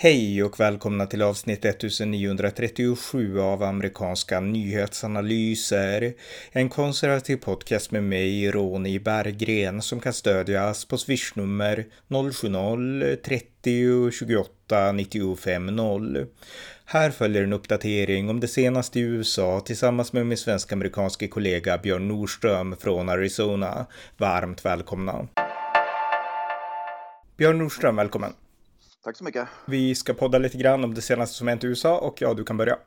Hej och välkomna till avsnitt 1937 av amerikanska nyhetsanalyser. En konservativ podcast med mig, Ronny Berggren, som kan stödjas på swishnummer 070-30 28 95 0. Här följer en uppdatering om det senaste i USA tillsammans med min svensk-amerikanske kollega Björn Nordström från Arizona. Varmt välkomna. Björn Nordström, välkommen. Tack så mycket. Vi ska podda lite grann om det senaste som hänt i USA och ja, du kan börja.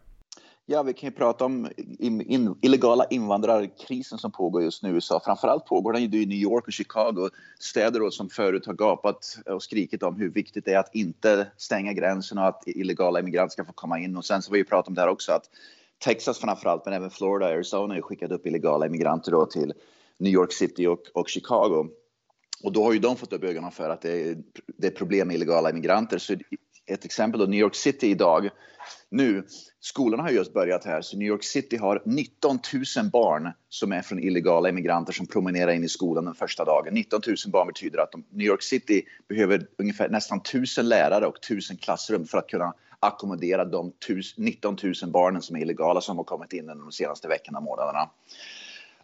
Ja, vi kan ju prata om in, in, illegala invandrarkrisen som pågår just nu i USA. Framförallt pågår den ju i New York och Chicago, städer som förut har gapat och skrikit om hur viktigt det är att inte stänga gränsen och att illegala immigranter ska få komma in. Och sen så har vi ju pratat om det här också att Texas framförallt, men även Florida och Arizona har skickat upp illegala immigranter då till New York City och, och Chicago. Och då har ju de fått upp ögonen för att det är, det är problem med illegala immigranter. Så ett exempel då, New York City idag. Nu, skolorna har just börjat här, så New York City har 19 000 barn som är från illegala immigranter som promenerar in i skolan den första dagen. 19 000 barn betyder att de, New York City behöver ungefär nästan 1000 lärare och 1000 klassrum för att kunna ackommodera de 19 000 barnen som är illegala som har kommit in under de senaste veckorna och månaderna.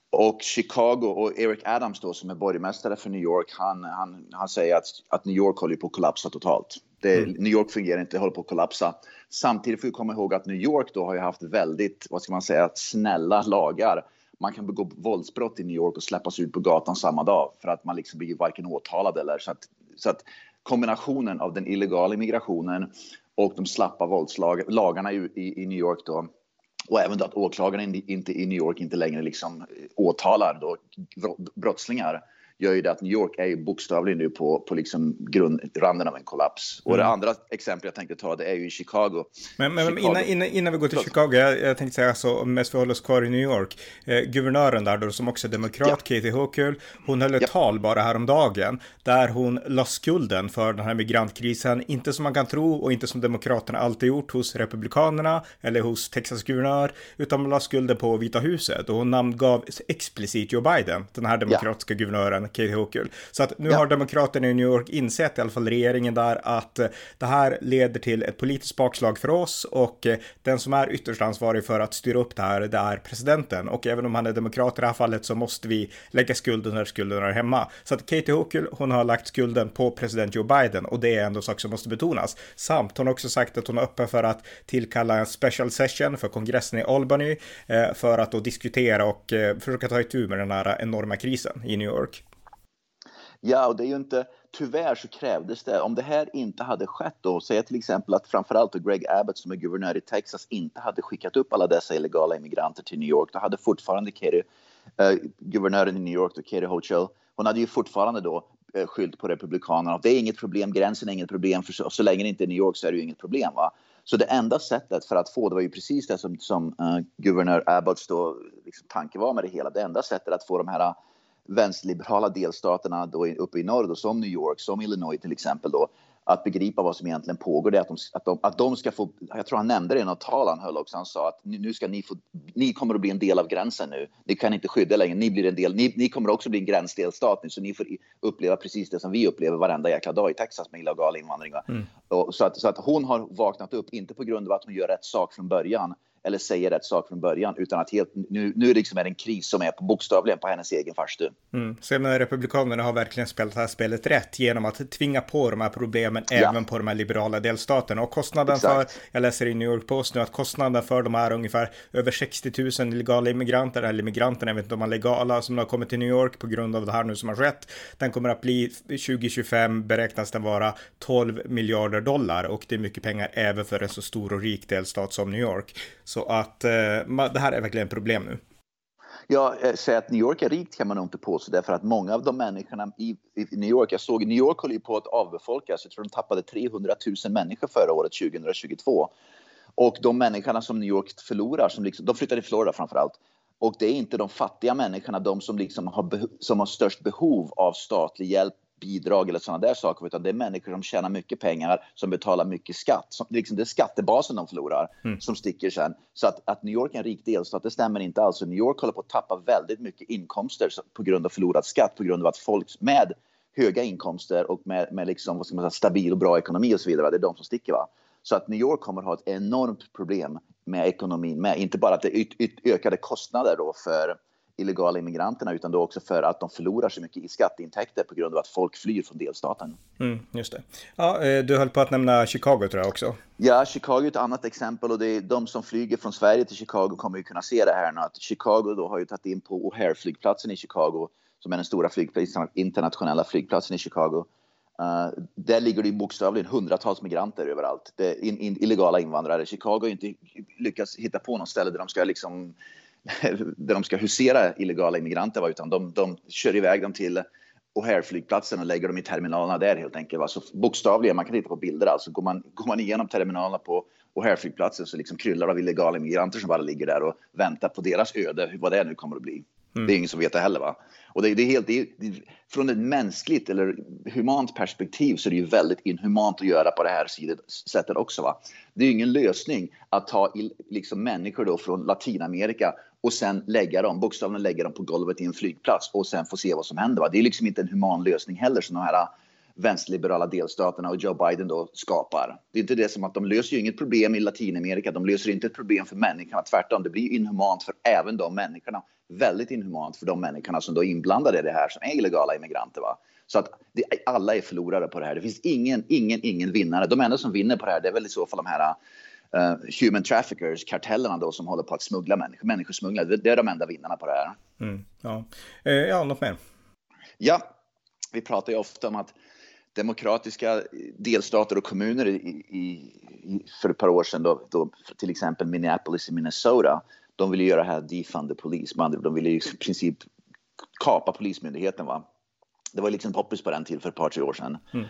Och Chicago och Eric Adams då som är borgmästare för New York, han, han, han säger att, att New York håller på att kollapsa totalt. Det, mm. New York fungerar inte, håller på att kollapsa. Samtidigt får vi komma ihåg att New York då har ju haft väldigt, vad ska man säga, snälla lagar. Man kan begå våldsbrott i New York och släppas ut på gatan samma dag för att man liksom blir varken åtalad eller så att, så att kombinationen av den illegala immigrationen och de slappa våldslagarna i, i, i New York då och även då att åklagaren inte i New York inte längre liksom eh, åtalar då brottslingar gör ju det att New York är ju bokstavligen nu på, på liksom grundranden av en kollaps. Och det mm. andra exemplet jag tänkte ta det är ju Chicago. Men, men Chicago. Innan, innan, innan, vi går till Chicago, jag, jag tänkte säga så, mest vi håller oss kvar i New York. Eh, guvernören där då, som också är demokrat, ja. Katie Hochul, hon höll ett ja. tal bara häromdagen där hon la skulden för den här migrantkrisen, inte som man kan tro och inte som demokraterna alltid gjort hos republikanerna eller hos Texas guvernör, utan man la skulden på Vita huset och hon namngav explicit Joe Biden, den här demokratiska ja. guvernören Katie Hochul. Så att nu ja. har demokraterna i New York insett, i alla fall regeringen där, att eh, det här leder till ett politiskt bakslag för oss och eh, den som är ytterst ansvarig för att styra upp det här, det är presidenten. Och även om han är demokrat i det här fallet så måste vi lägga skulden där skulden är hemma. Så att Katie Hochul, hon har lagt skulden på president Joe Biden och det är ändå sak som måste betonas. Samt hon har också sagt att hon är öppen för att tillkalla en special session för kongressen i Albany eh, för att då diskutera och försöka ta itu med den här enorma krisen i New York. Ja, och det är ju inte, tyvärr så krävdes det, om det här inte hade skett då, säg till exempel att framförallt Greg Abbott som är guvernör i Texas inte hade skickat upp alla dessa illegala immigranter till New York, då hade fortfarande Kerry, eh, guvernören i New York, då, Katie Hochul, hon hade ju fortfarande då eh, skyllt på republikanerna. Det är inget problem, gränsen är inget problem, för så, så länge det inte är New York så är det ju inget problem. Va? Så det enda sättet för att få, det var ju precis det som, som uh, guvernör Abbotts då, liksom, tanke var med det hela, det enda sättet att få de här vänsterliberala delstaterna då uppe i norr, då, som New York, som Illinois till exempel, då, att begripa vad som egentligen pågår. Det är att, de, att, de, att de ska få, jag tror han nämnde det i något tal han höll också, han sa att nu ska ni få, ni kommer att bli en del av gränsen nu. Ni kan inte skydda längre, ni blir en del, ni, ni kommer också bli en gränsdelstat nu, så ni får uppleva precis det som vi upplever varenda jäkla dag i Texas med illegal invandring. Mm. Och, så, att, så att hon har vaknat upp, inte på grund av att hon gör rätt sak från början, eller säger rätt sak från början utan att helt, nu, nu liksom är det en kris som är på bokstavligen på hennes egen farstu. Mm. Så Republikanerna har verkligen spelat det här spelet rätt genom att tvinga på de här problemen ja. även på de här liberala delstaterna och kostnaden Exakt. för, jag läser i New York Post nu att kostnaden för de här ungefär över 60 000 illegala immigranter eller immigranter, jag vet inte om de är legala, som har kommit till New York på grund av det här nu som har skett. Den kommer att bli 2025 beräknas den vara 12 miljarder dollar och det är mycket pengar även för en så stor och rik delstat som New York. Så att eh, det här är verkligen ett problem nu. Ja, eh, säga att New York är rikt kan man nog inte påstå därför att många av de människorna i, i New York, jag såg New York håller ju på att avbefolkas, jag tror de tappade 300 000 människor förra året, 2022. Och de människorna som New York förlorar, som liksom, de flyttar till Florida framför allt. Och det är inte de fattiga människorna, de som, liksom har, som har störst behov av statlig hjälp, bidrag eller sådana där saker, utan det är människor som tjänar mycket pengar, som betalar mycket skatt. Som, liksom det är skattebasen de förlorar mm. som sticker sen. Så att, att New York är en rik delstat, det stämmer inte alls. New York håller på att tappa väldigt mycket inkomster på grund av förlorad skatt, på grund av att folk med höga inkomster och med, med liksom, vad ska man säga, stabil och bra ekonomi och så vidare. Det är de som sticker. Va? Så att New York kommer att ha ett enormt problem med ekonomin med. Inte bara att det är ökade kostnader då för illegala immigranterna utan då också för att de förlorar så mycket i skatteintäkter på grund av att folk flyr från delstaten. Mm, just det. Ja, eh, du höll på att nämna Chicago tror jag också. Ja, Chicago är ett annat exempel och det är de som flyger från Sverige till Chicago kommer ju kunna se det här nu att Chicago då har ju tagit in på O'Hare-flygplatsen i Chicago som är den stora flygplatsen, internationella flygplatsen i Chicago. Uh, där ligger det bokstavligen hundratals migranter överallt. Det är in, in, illegala invandrare. Chicago har inte lyckats hitta på något ställe där de ska liksom där de ska husera illegala immigranter, utan de, de kör iväg dem till O'Hare-flygplatsen och lägger dem i terminalerna där helt enkelt. Va? Så bokstavligen, man kan titta på bilder alltså. Går man, går man igenom terminalerna på O'Hare-flygplatsen så liksom kryllar av illegala immigranter som bara ligger där och väntar på deras öde, vad det nu kommer att bli. Mm. Det är ingen som vet det heller. Va? Och det, det är helt, det är, från ett mänskligt eller humant perspektiv så är det ju väldigt inhumant att göra på det här sättet också. Va? Det är ju ingen lösning att ta liksom människor då från Latinamerika och sen lägga dem, bokstavligen lägga dem på golvet i en flygplats och sen få se vad som händer. Va? Det är liksom inte en human lösning heller som de här vänsterliberala delstaterna och Joe Biden då skapar. Det är inte det som att de löser ju inget problem i Latinamerika. De löser inte ett problem för människorna. Tvärtom, det blir inhumant för även de människorna. Väldigt inhumant för de människorna som då är inblandade i det här som är illegala immigranter. Va? Så att det, alla är förlorare på det här. Det finns ingen, ingen, ingen vinnare. De enda som vinner på det här, det är väl i så fall de här uh, human traffickers, kartellerna då som håller på att smuggla människor, människosmugglare. Det, det är de enda vinnarna på det här. Mm, ja. Eh, ja, något mer? Ja, vi pratar ju ofta om att demokratiska delstater och kommuner i, i, för ett par år sedan, då, då, till exempel Minneapolis i Minnesota, de ville göra här defund the police, de ville i princip kapa polismyndigheten. Va? Det var liksom poppis på den tiden för ett par, tre år sedan. Mm.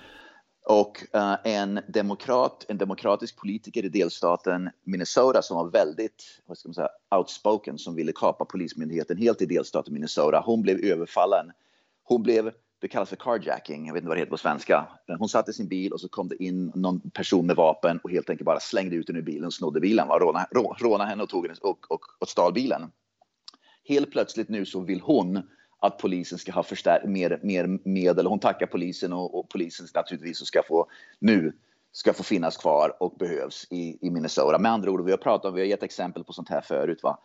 Och uh, en demokrat, en demokratisk politiker i delstaten Minnesota som var väldigt vad ska man säga, outspoken, som ville kapa polismyndigheten helt i delstaten Minnesota, hon blev överfallen. Hon blev det kallas för carjacking, jag vet inte vad det heter på svenska. Eh, hon satt i sin bil och så kom det in någon person med vapen och helt enkelt bara slängde ut henne ur bilen och snodde bilen. Rånade, råna henne och tog henne och, och, och stal bilen. Helt plötsligt nu så vill hon att polisen ska ha förstär mer, mer medel. Hon tackar polisen och, och polisen naturligtvis ska få nu ska få finnas kvar och behövs i, i Minnesota. Med andra ord, vi har pratat om, vi har gett exempel på sånt här förut. Va?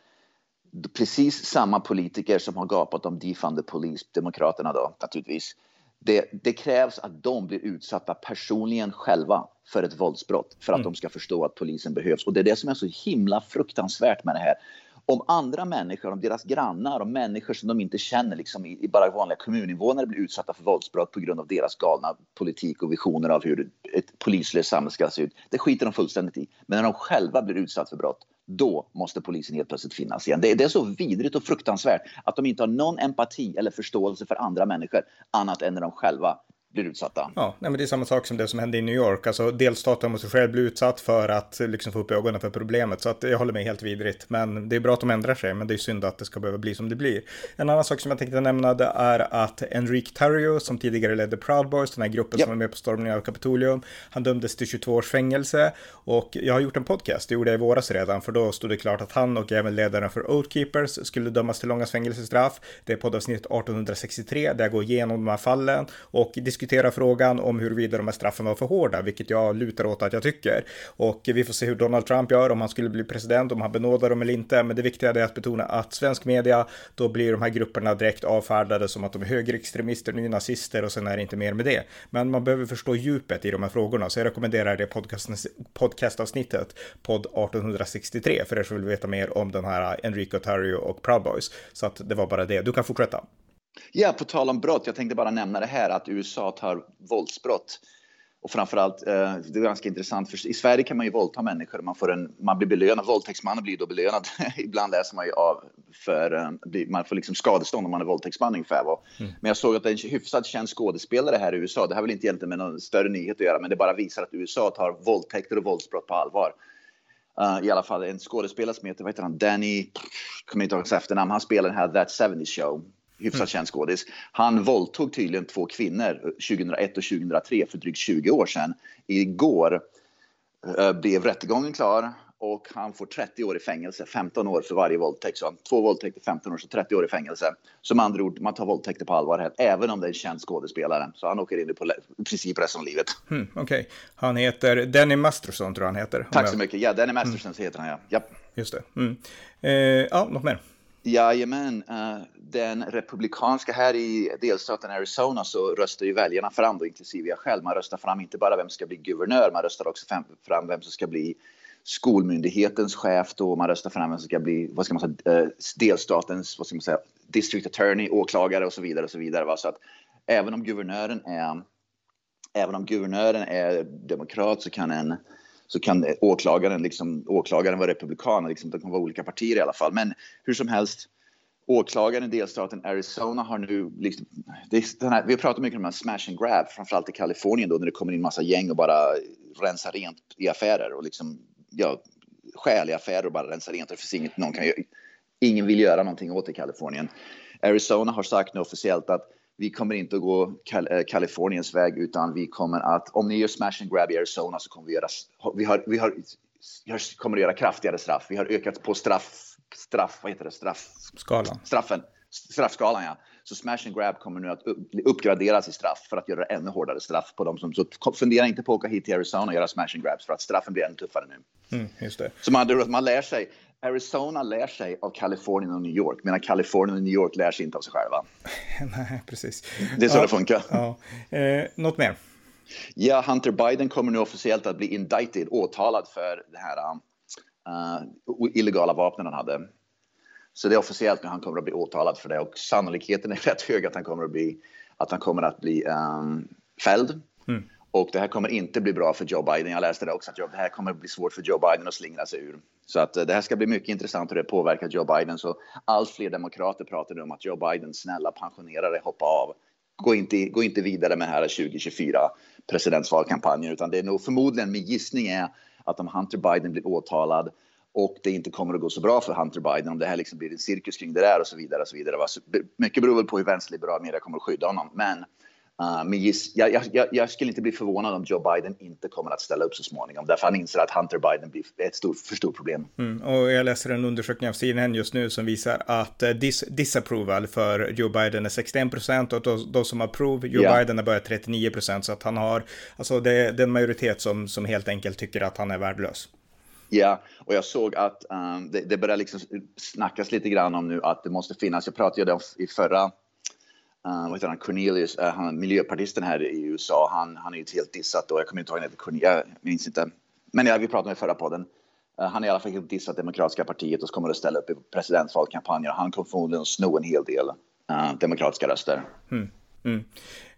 precis samma politiker som har gapat om defund the police, Demokraterna då naturligtvis. Det, det, krävs att de blir utsatta personligen själva för ett våldsbrott för att mm. de ska förstå att polisen behövs. Och det är det som är så himla fruktansvärt med det här. Om andra människor, om deras grannar, om människor som de inte känner, liksom i, bara vanliga kommuninvånare blir utsatta för våldsbrott på grund av deras galna politik och visioner av hur ett polislöst samhälle ska se ut. Det skiter de fullständigt i. Men när de själva blir utsatta för brott, då måste polisen helt plötsligt finnas igen. Det, det, är så vidrigt och fruktansvärt att de inte har någon empati eller förståelse för andra människor annat än när de själva blir utsatta. Ja, nej, men det är samma sak som det som hände i New York. Alltså delstaten måste själv bli utsatt för att liksom få upp ögonen för problemet. Så att jag håller med helt vidrigt. Men det är bra att de ändrar sig, men det är synd att det ska behöva bli som det blir. En annan sak som jag tänkte nämna det är att Enrique Tarrio, som tidigare ledde Proud Boys, den här gruppen yep. som var med på stormningen av Kapitolium, han dömdes till 22 års fängelse. Och jag har gjort en podcast, det gjorde jag i våras redan, för då stod det klart att han och även ledaren för Oathkeepers skulle dömas till långa fängelsestraff. Det är poddavsnitt 1863 där jag går igenom de här fallen och diskuterar diskutera frågan om huruvida de här straffen var för hårda, vilket jag lutar åt att jag tycker. Och vi får se hur Donald Trump gör om han skulle bli president, om han benådar dem eller inte. Men det viktiga är att betona att svensk media, då blir de här grupperna direkt avfärdade som att de är högerextremister, nynazister och sen är det inte mer med det. Men man behöver förstå djupet i de här frågorna, så jag rekommenderar det podcastavsnittet, podd 1863, för er som vill veta mer om den här Enrico Tarrio och Proud Boys. Så att det var bara det. Du kan fortsätta. Ja, på tal om brott. Jag tänkte bara nämna det här att USA tar våldsbrott. Och framförallt, eh, det är ganska intressant, för i Sverige kan man ju våldta människor. Man, får en, man blir belönad, våldtäktsmannen blir då belönad. Ibland läser man ju av för, eh, man får liksom skadestånd om man är våldtäktsman ungefär. Mm. Men jag såg att en hyfsat känd skådespelare här i USA, det har väl inte egentligen med någon större nyhet att göra, men det bara visar att USA tar våldtäkter och våldsbrott på allvar. Uh, I alla fall en skådespelare som heter, vad heter han, Danny, kommer inte ihåg hans efternamn, han spelar den här That 70 Show hyfsat mm. känd skådis. Han våldtog tydligen två kvinnor 2001 och 2003 för drygt 20 år sedan. Igår uh, blev rättegången klar och han får 30 år i fängelse, 15 år för varje våldtäkt. Så två våldtäkter, 15 år, så 30 år i fängelse. Som andra ord, man tar våldtäkter på allvar här, även om det är en känd skådespelare. Så han åker in på i princip resten av livet. Mm, Okej, okay. han heter Danny Masterson tror jag han heter. Tack så mycket. Ja, Danny Masterson mm. heter han ja. Japp. Just det. Mm. Eh, ja, något mer? Jajamän, uh, den republikanska här i delstaten Arizona så röstar ju väljarna fram, då, inklusive jag själv. Man röstar fram inte bara vem som ska bli guvernör, man röstar också fram vem som ska bli skolmyndighetens chef då, man röstar fram vem som ska bli, vad ska man säga, eh, delstatens, vad ska man säga, district attorney, åklagare och så vidare och så vidare. Va? Så att även om guvernören är, även om guvernören är demokrat så kan en så kan åklagaren, liksom, åklagaren vara republikan. Liksom, det kan vara olika partier i alla fall. Men hur som helst, åklagaren i delstaten Arizona har nu... Liksom, här, vi har pratat mycket om en smash and grab, framförallt i Kalifornien då, när det kommer in massa gäng och bara rensar rent i affärer och liksom, ja, stjäl i affärer och bara rensar rent. Det finns inget någon kan Ingen vill göra någonting åt i Kalifornien. Arizona har sagt nu officiellt att vi kommer inte att gå Kal eh, Kaliforniens väg utan vi kommer att, om ni gör smash and grab i Arizona så kommer vi göra, vi har, vi har, vi kommer att göra kraftigare straff. Vi har ökat på straff, straff, vad heter det, straff? Skalan. Straffen, straffskalan ja. Så smash and grab kommer nu att uppgraderas i straff för att göra ännu hårdare straff på dem som, så fundera inte på att åka hit till Arizona och göra smash and grabs för att straffen blir ännu tuffare nu. Mm, just det. Så man, man lär sig, Arizona lär sig av Kalifornien och New York, medan Kalifornien och New York lär sig inte av sig själva. Nej, precis. Det är så ja, det funkar. Ja. Eh, något mer? Ja, Hunter Biden kommer nu officiellt att bli indicted, åtalad för det här uh, illegala vapnen han hade. Så det är officiellt nu han kommer att bli åtalad för det och sannolikheten är rätt hög att han kommer att bli, att han kommer att bli um, fälld. Mm. Och det här kommer inte bli bra för Joe Biden. Jag läste det också att det här kommer bli svårt för Joe Biden att slingra sig ur. Så att eh, det här ska bli mycket intressant hur det påverkar Joe Biden. Så allt fler demokrater pratar nu om att Joe Biden, snälla pensionera dig, hoppa av. Gå inte, gå inte vidare med här 2024 presidentsvalkampanjen, utan det är nog förmodligen, min gissning är att om Hunter Biden blir åtalad och det inte kommer att gå så bra för Hunter Biden, om det här liksom blir en cirkus kring det där och så vidare. Och så vidare. Mycket beror väl på hur vänsterliberal media kommer att skydda honom. Men Uh, men giss, jag, jag, jag, skulle inte bli förvånad om Joe Biden inte kommer att ställa upp så småningom. Därför han inser att Hunter Biden blir ett stort, för stort problem. Mm, och jag läser en undersökning av CNN just nu som visar att uh, dis, disapproval för Joe Biden är 61 procent och de, de som approve Joe yeah. Biden är bara 39 procent. Så att han har, alltså det, det är en majoritet som, som helt enkelt tycker att han är värdelös. Ja, och jag såg att um, det, det börjar liksom snackas lite grann om nu att det måste finnas, jag pratade ju om i förra Uh, vad heter han, Cornelius, uh, han, miljöpartisten här i USA, han, han är ju helt dissat och jag kommer inte ihåg vad han jag minns inte. Men ja, vi pratade om i förra podden. Uh, han är i alla fall helt dissat Demokratiska partiet och så kommer att ställa upp i presidentvalkampanjer. Han kommer förmodligen att sno en hel del demokratiska röster. Mm. Mm.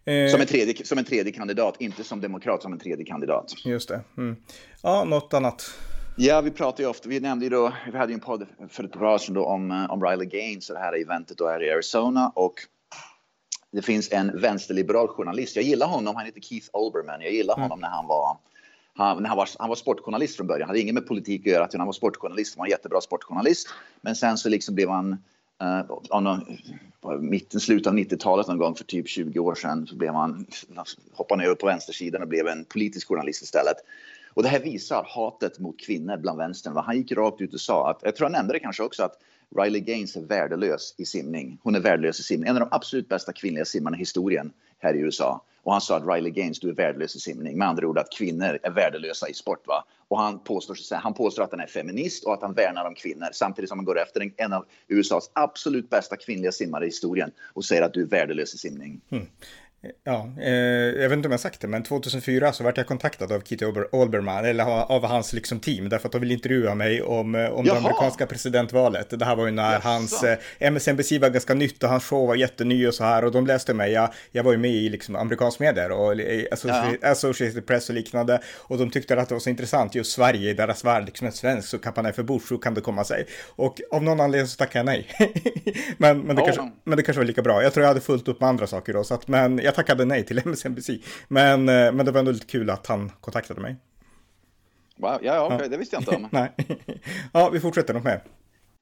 Eh, som, en tredje, som en tredje kandidat, inte som demokrat, som en tredje kandidat. Just det. Mm. Ja, något annat? Ja, vi pratar ju ofta, vi nämnde ju då, vi hade ju en podd för ett par år sedan då om, om Riley Gaines och det här eventet då här i Arizona och det finns en vänsterliberal journalist. Jag gillar honom. Han heter Keith Olbermann. Jag gillar honom mm. när han var han, när han, var, han var sportjournalist från början. Han hade inget med politik att göra. Han var sportjournalist. Han var en jättebra sportjournalist. Men sen så liksom blev han uh, någon, mitten, slutet av 90-talet någon gång för typ 20 år sedan så blev han, hoppade över på vänstersidan och blev en politisk journalist istället. Och det här visar hatet mot kvinnor bland vänstern. Han gick rakt ut och sa att, jag tror jag nämnde det kanske också, att Riley Gaines är värdelös i simning. Hon är värdelös i simning. En av de absolut bästa kvinnliga simmarna i historien här i USA. Och han sa att Riley Gaines, du är värdelös i simning. Med andra ord att kvinnor är värdelösa i sport. Va? Och han påstår, han påstår att han är feminist och att han värnar om kvinnor. Samtidigt som han går efter en, av USAs absolut bästa kvinnliga simmare i historien och säger att du är värdelös i simning. Mm. Ja, eh, jag vet inte om jag sagt det, men 2004 så vart jag kontaktad av Kitty Olbermann, eller av hans liksom team, därför att de ville intervjua mig om, eh, om det amerikanska presidentvalet. Det här var ju när Jaså. hans eh, MSNBC var ganska nytt och hans show var jätteny och så här, och de läste mig. Jag, jag var ju med i liksom amerikansk medier och Associated, ja. Associated Press och liknande, och de tyckte att det var så intressant, just Sverige i deras värld, liksom en svensk så kampanje för Bush, så kan det komma sig. Och av någon anledning så tackade jag nej. men, men, det oh. kanske, men det kanske var lika bra. Jag tror jag hade fullt upp med andra saker då, så att, men jag jag tackade nej till MSNBC. Men, eh, men det var ändå lite kul att han kontaktade mig. Wow, ja, okay. ja. det visste jag inte om. nej. Ja, vi fortsätter något mer.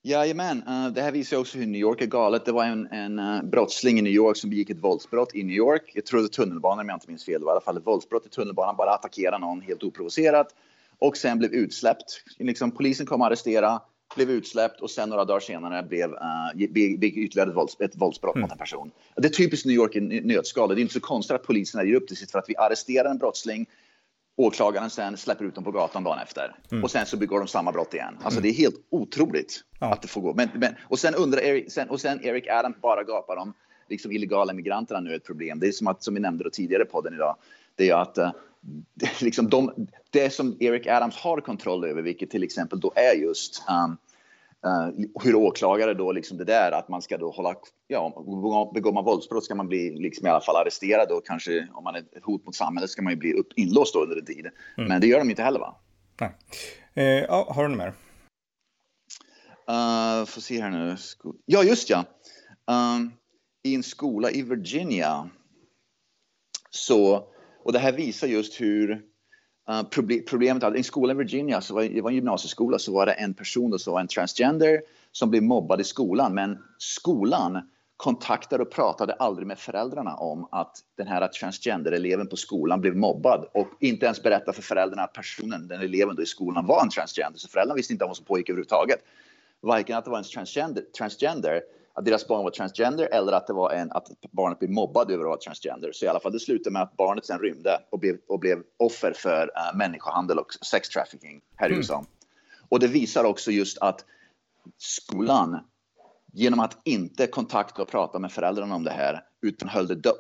Jajamän, uh, det här visar också hur New York är galet. Det var en, en uh, brottsling i New York som begick ett våldsbrott i New York. Jag tror det var tunnelbanan om jag inte minns fel. Det var i alla fall ett våldsbrott i tunnelbanan. Bara attackera någon helt oprovocerat. och sen blev utsläppt. Liksom, polisen kom och arrestera, blev utsläppt och sen några dagar senare blev, uh, begick ytterligare ett, vålds, ett våldsbrott mm. mot en person. Det är typiskt New York i nötskal. Det är inte så konstigt att polisen ger upp till sitt för att vi arresterar en brottsling, åklagaren sen släpper ut dem på gatan dagen efter. Mm. Och sen så begår de samma brott igen. Alltså mm. det är helt otroligt ja. att det får gå. Men, men, och, sen undrar Eric, sen, och sen Eric Adams bara gapar om liksom illegala migranterna nu är ett problem. Det är som att, som vi nämnde tidigare på podden idag, det är att uh, liksom de, det som Eric Adams har kontroll över, vilket till exempel då är just um, uh, hur åklagare då liksom det där att man ska då hålla, ja, begår man våldsbrott ska man bli liksom i alla fall arresterad och kanske om man är ett hot mot samhället ska man ju bli upp, inlåst under en tid. Mm. Men det gör de inte heller va? Nej. Eh, ja, har du något mer? Uh, får se här nu. Ja, just ja. Um, I en skola i Virginia så och det här visar just hur uh, problemet att I en skola i Virginia, så var, det var en gymnasieskola, så var det en person som var en transgender som blev mobbad i skolan. Men skolan kontaktade och pratade aldrig med föräldrarna om att den här transgender-eleven på skolan blev mobbad och inte ens berättade för föräldrarna att personen, den eleven då i skolan var en transgender. Så föräldrarna visste inte om vad som pågick överhuvudtaget. Varken att det var en transgender, transgender att deras barn var transgender eller att det var en, att barnet blev mobbad över att vara transgender. Så i alla fall det slutade med att barnet sen rymde och blev, och blev offer för uh, människohandel och sex trafficking här i mm. USA. Och det visar också just att skolan genom att inte kontakta och prata med föräldrarna om det här utan höll det,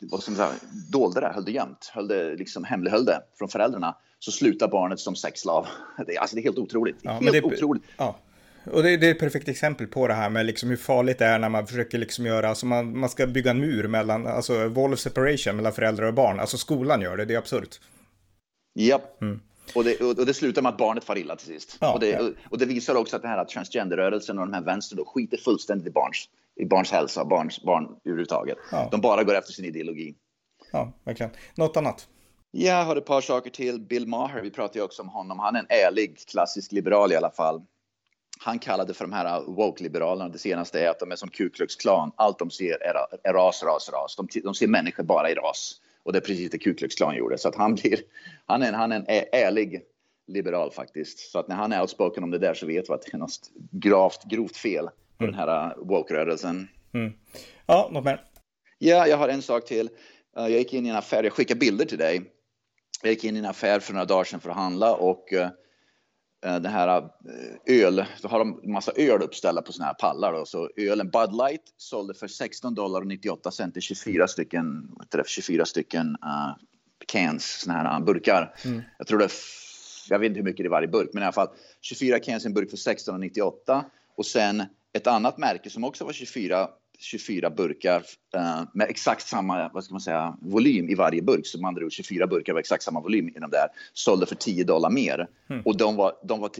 vad ska man säga, dolde det, höll det gömt, höll det liksom hemlighöll det från föräldrarna så slutar barnet som sexslav. Det, alltså det är helt otroligt. Ja, helt det, otroligt. Ja. Och det, det, är ett perfekt exempel på det här med liksom hur farligt det är när man försöker liksom göra, alltså man, man ska bygga en mur mellan, alltså wall of separation mellan föräldrar och barn. Alltså skolan gör det, det är absurt. Japp. Mm. Och det, och det slutar med att barnet far illa till sist. Ja, och, det, ja. och, det, visar också att den här transgenderrörelsen och de här vänster då skiter fullständigt i barns, i barns hälsa, barns, barn överhuvudtaget. Ja. De bara går efter sin ideologi. Ja, verkligen. Något annat? Jag har ett par saker till. Bill Maher, vi pratade ju också om honom. Han är en ärlig, klassisk liberal i alla fall han kallade för de här woke-liberalerna, det senaste är att de är som Ku Klux Klan. Allt de ser är, ras, ras, ras. De, de, ser människor bara i ras. Och det är precis det Ku Klux Klan gjorde. Så att han, blir, han, är, han är en ärlig liberal faktiskt. Så att när han är outspoken om det där så vet vi att det är något gravt, grovt fel på mm. den här uh, woke-rörelsen. Mm. Ja, något mer? Ja, jag har en sak till. Uh, jag gick in i en affär, jag skickade bilder till dig. Jag gick in i en affär för några dagar sedan för att handla och det här eh, öl, så har de massa öl uppställda på såna här pallar. Då. Så ölen Bud Light sålde för 16 dollar och 98 cent i 24 stycken, det, 24 stycken uh, cans, såna här burkar. Mm. Jag tror det, jag vet inte hur mycket det är i varje burk, men i alla fall 24 cans i en burk för 16,98 och sen ett annat märke som också var 24 24 burkar eh, med exakt samma vad ska man säga, volym i varje burk. Så med andra ord 24 burkar med exakt samma volym i de där. Sålde för 10 dollar mer. Mm. Och de var, de var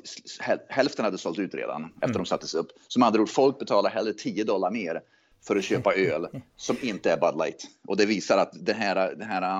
hälften hade sålt ut redan efter mm. de sattes upp. Så med andra ord, folk betalar hellre 10 dollar mer för att köpa öl som inte är Bud Light. Och det visar att den här, den här,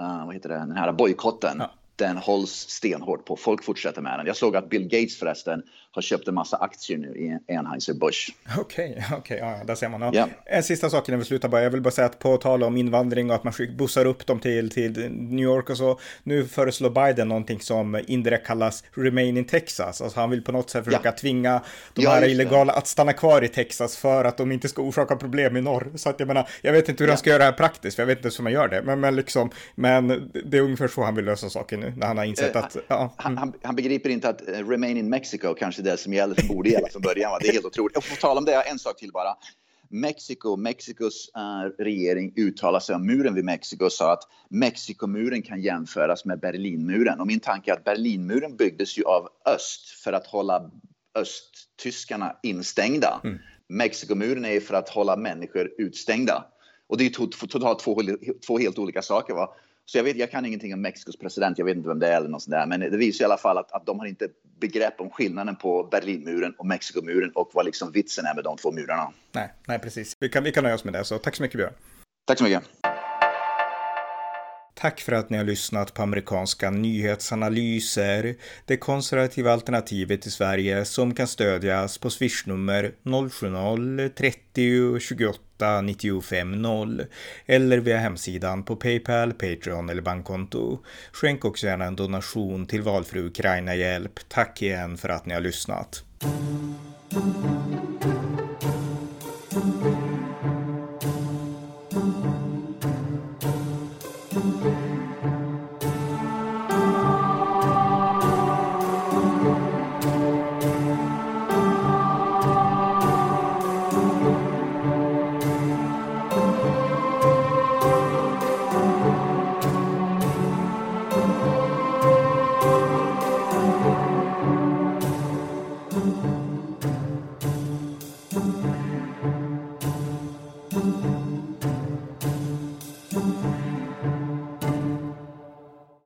uh, vad heter det, den här bojkotten ja den hålls stenhårt på. Folk fortsätter med den. Jag såg att Bill Gates förresten har köpt en massa aktier nu i Anheuser-Busch. Okej, okay, okej, okay, ja, där ser man. Ja. En sista sak innan vi slutar bara. Jag vill bara säga att på tal om invandring och att man bussar upp dem till, till New York och så. Nu föreslår Biden någonting som indirekt kallas Remain in Texas. Alltså han vill på något sätt försöka ja. tvinga de ja, här illegala att stanna kvar i Texas för att de inte ska orsaka problem i norr. Så att jag menar, jag vet inte hur han ska göra det här praktiskt, för jag vet inte hur man gör det. Men, men liksom, men det är ungefär så han vill lösa saken nu när han har insett eh, att... Ja. Han, han, han, begriper inte att uh, remain in Mexico kanske är det som gäller, som borde gälla från början. Va? Det är helt otroligt. Och på tal om det, en sak till bara. Mexiko, Mexikos uh, regering uttalade sig om muren vid Mexiko och sa att Mexikomuren kan jämföras med Berlinmuren. Och min tanke är att Berlinmuren byggdes ju av öst för att hålla östtyskarna instängda. Mm. Mexikomuren är för att hålla människor utstängda. Och det är totalt två, två helt olika saker. Va? Så jag, vet, jag kan ingenting om Mexikos president, jag vet inte vem det är eller något sånt där. Men det visar i alla fall att, att de har inte begrepp om skillnaden på Berlinmuren och Mexikomuren och vad liksom vitsen är med de två murarna. Nej, nej precis. Vi kan, vi kan nöja oss med det, så tack så mycket Björn. Tack så mycket. Tack för att ni har lyssnat på amerikanska nyhetsanalyser, det konservativa alternativet i Sverige som kan stödjas på swishnummer 070-30 28 95 0 eller via hemsidan på Paypal, Patreon eller bankkonto. Skänk också gärna en donation till valfri Ukraina-hjälp. Tack igen för att ni har lyssnat.